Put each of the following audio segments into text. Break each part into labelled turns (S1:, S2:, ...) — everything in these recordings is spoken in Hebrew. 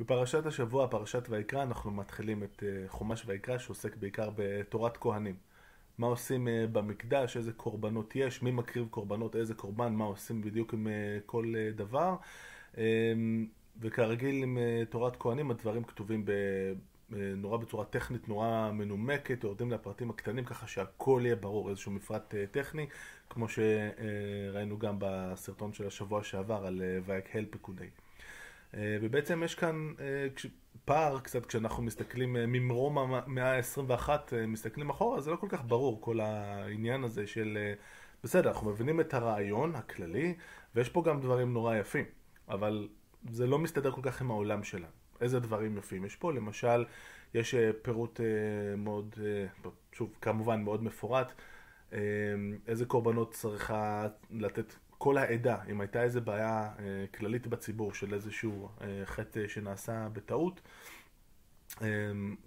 S1: בפרשת השבוע, פרשת ויקרא, אנחנו מתחילים את אה, חומש ויקרא שעוסק בעיקר בתורת כהנים. מה עושים אה, במקדש, איזה קורבנות יש, מי מקריב קורבנות, איזה קורבן, מה עושים בדיוק עם אה, כל דבר. וכרגיל עם תורת כהנים הדברים כתובים. נורא בצורה טכנית, נורא מנומקת, יורדים לפרטים הקטנים ככה שהכל יהיה ברור, איזשהו מפרט טכני, כמו שראינו גם בסרטון של השבוע שעבר על ויקהל פקודי. אה, ובעצם יש כאן אה, פער קצת כשאנחנו מסתכלים אה, ממרום המאה ה-21, מסתכלים אחורה, זה לא כל כך ברור כל העניין הזה של... בסדר, אנחנו מבינים את הרעיון הכללי, ויש פה גם דברים נורא יפים, אבל זה לא מסתדר כל כך עם העולם שלנו. איזה דברים יפים יש פה? למשל, יש פירוט מאוד, שוב, כמובן מאוד מפורט, איזה קורבנות צריכה לתת כל העדה, אם הייתה איזה בעיה אה, כללית בציבור של איזשהו אה, חטא שנעשה בטעות, אה,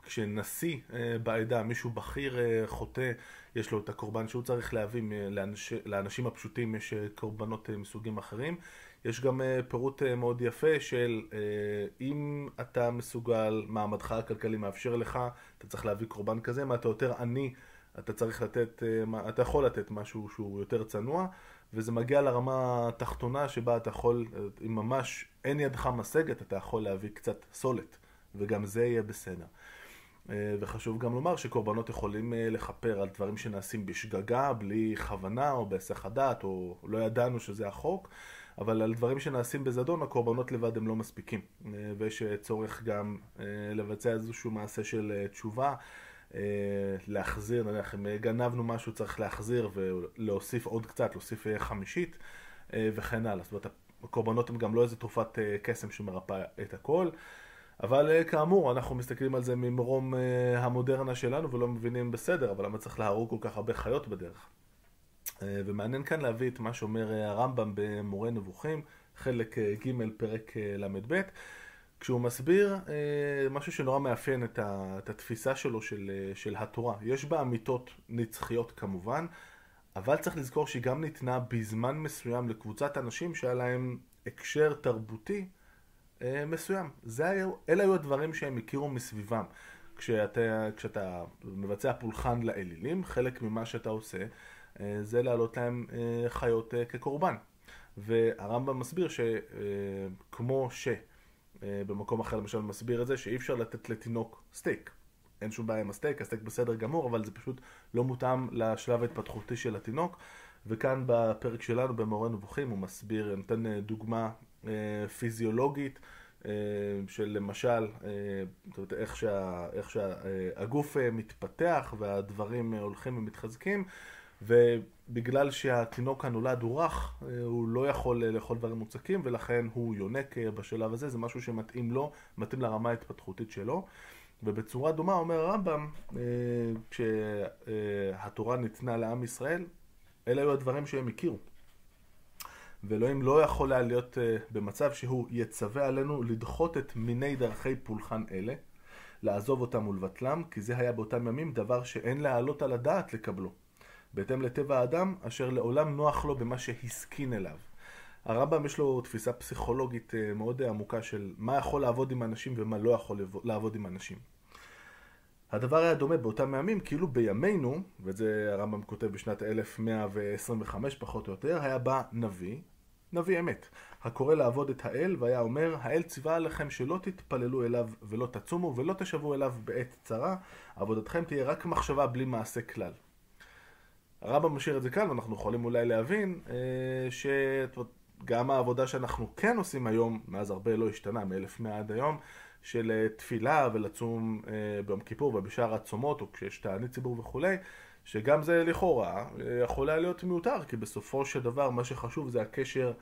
S1: כשנשיא בעדה, מישהו בכיר חוטא, יש לו את הקורבן שהוא צריך להביא, לאנש, לאנשים הפשוטים יש קורבנות מסוגים אחרים. יש גם פירוט מאוד יפה של אם אתה מסוגל, מעמדך הכלכלי מאפשר לך, אתה צריך להביא קורבן כזה, מה אתה יותר עני, אתה צריך לתת, אתה יכול לתת משהו שהוא יותר צנוע. וזה מגיע לרמה התחתונה שבה אתה יכול, אם ממש אין ידך משגת, אתה יכול להביא קצת סולת, וגם זה יהיה בסדר. אה, וחשוב גם לומר שקורבנות יכולים אה, לכפר על דברים שנעשים בשגגה, בלי כוונה או בהיסח הדעת, או לא ידענו שזה החוק, אבל על דברים שנעשים בזדון, הקורבנות לבד הם לא מספיקים. אה, ויש צורך גם לבצע איזשהו מעשה של תשובה. אה, להחזיר, נניח אם גנבנו משהו צריך להחזיר ולהוסיף עוד קצת, להוסיף אה, חמישית אה, וכן הלאה. זאת אומרת, הקורבנות הם גם לא איזה תרופת קסם שמרפא את הכל. אבל כאמור, אנחנו מסתכלים על זה ממרום המודרנה שלנו ולא מבינים בסדר, אבל למה צריך להרוג כל כך הרבה חיות בדרך? ומעניין כאן להביא את מה שאומר הרמב"ם במורה נבוכים, חלק ג' פרק ל"ב. כשהוא מסביר אה, משהו שנורא מאפיין את, ה, את התפיסה שלו של, אה, של התורה. יש בה אמיתות נצחיות כמובן, אבל צריך לזכור שהיא גם ניתנה בזמן מסוים לקבוצת אנשים שהיה להם הקשר תרבותי אה, מסוים. זה היה, אלה היו הדברים שהם הכירו מסביבם. כשאתה, כשאתה מבצע פולחן לאלילים, חלק ממה שאתה עושה אה, זה להעלות להם אה, חיות אה, כקורבן. והרמב"ם מסביר שכמו ש... אה, במקום אחר למשל מסביר את זה שאי אפשר לתת לתינוק סטייק. אין שום בעיה עם הסטייק, הסטייק בסדר גמור, אבל זה פשוט לא מותאם לשלב ההתפתחותי של התינוק. וכאן בפרק שלנו במורה נבוכים הוא מסביר, נותן אה, דוגמה אה, פיזיולוגית של למשל, איך, שה, איך שהגוף מתפתח והדברים הולכים ומתחזקים. ובגלל שהתינוק הנולד הוא רך, אה, הוא לא יכול לאכול דברים מוצקים, ולכן הוא יונק אה, בשלב הזה, זה משהו שמתאים לו, מתאים לרמה ההתפתחותית שלו. ובצורה דומה אומר הרמב"ם, אה, כשהתורה ניתנה לעם ישראל, אלה היו הדברים שהם הכירו. ואלוהים לא יכול היה להיות במצב שהוא יצווה עלינו לדחות את מיני דרכי פולחן אלה, לעזוב אותם ולבטלם, כי זה היה באותם ימים דבר שאין להעלות על הדעת לקבלו. בהתאם לטבע האדם, אשר לעולם נוח לו במה שהסכין אליו. הרמב"ם יש לו תפיסה פסיכולוגית אה, מאוד עמוקה של מה יכול לעבוד עם אנשים ומה לא יכול לעבוד עם אנשים. הדבר היה דומה באותם ימים, כאילו בימינו, ואת זה הרמב"ם כותב בשנת 1125 פחות או יותר, היה בא נביא, נביא אמת, הקורא לעבוד את האל, והיה אומר, האל ציווה עליכם שלא תתפללו אליו ולא תצומו ולא תשבו אליו בעת צרה, עבודתכם תהיה רק מחשבה בלי מעשה כלל. הרמב"ם משאיר את זה כאן, ואנחנו יכולים אולי להבין אה, שגם העבודה שאנחנו כן עושים היום, מאז הרבה לא השתנה, מ-1100 עד היום, של אה, תפילה ולצום אה, ביום כיפור ובשאר הצומות, או כשיש תענית ציבור וכולי, שגם זה לכאורה יכול היה להיות מיותר, כי בסופו של דבר מה שחשוב זה הקשר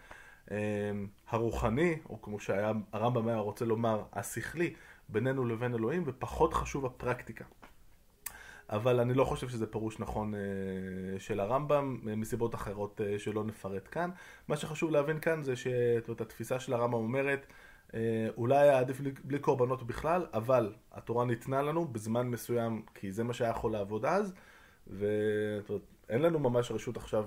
S1: הרוחני, או כמו שהרמב"ם היה רוצה לומר, השכלי, בינינו לבין אלוהים, ופחות חשוב הפרקטיקה. אבל אני לא חושב שזה פירוש נכון אה, של הרמב"ם, אה, מסיבות אחרות אה, שלא נפרט כאן. מה שחשוב להבין כאן זה שהתפיסה של הרמב"ם אומרת, אולי היה עדיף בלי קורבנות בכלל, אבל התורה ניתנה לנו בזמן מסוים, כי זה מה שהיה יכול לעבוד אז, אין לנו ממש רשות עכשיו,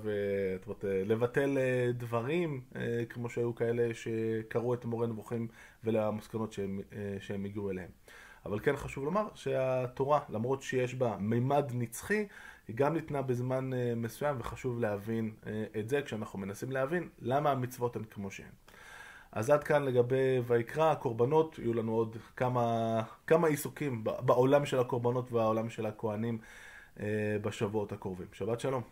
S1: אומרת, לבטל דברים, כמו שהיו כאלה שקראו את מורה נבוכים ולמסקנות שהם, שהם הגיעו אליהם. אבל כן חשוב לומר שהתורה, למרות שיש בה מימד נצחי, היא גם ניתנה בזמן מסוים, וחשוב להבין את זה כשאנחנו מנסים להבין למה המצוות הן כמו שהן. אז עד כאן לגבי ויקרא, הקורבנות, יהיו לנו עוד כמה, כמה עיסוקים בעולם של הקורבנות והעולם של הכוהנים בשבועות הקרובים. שבת שלום.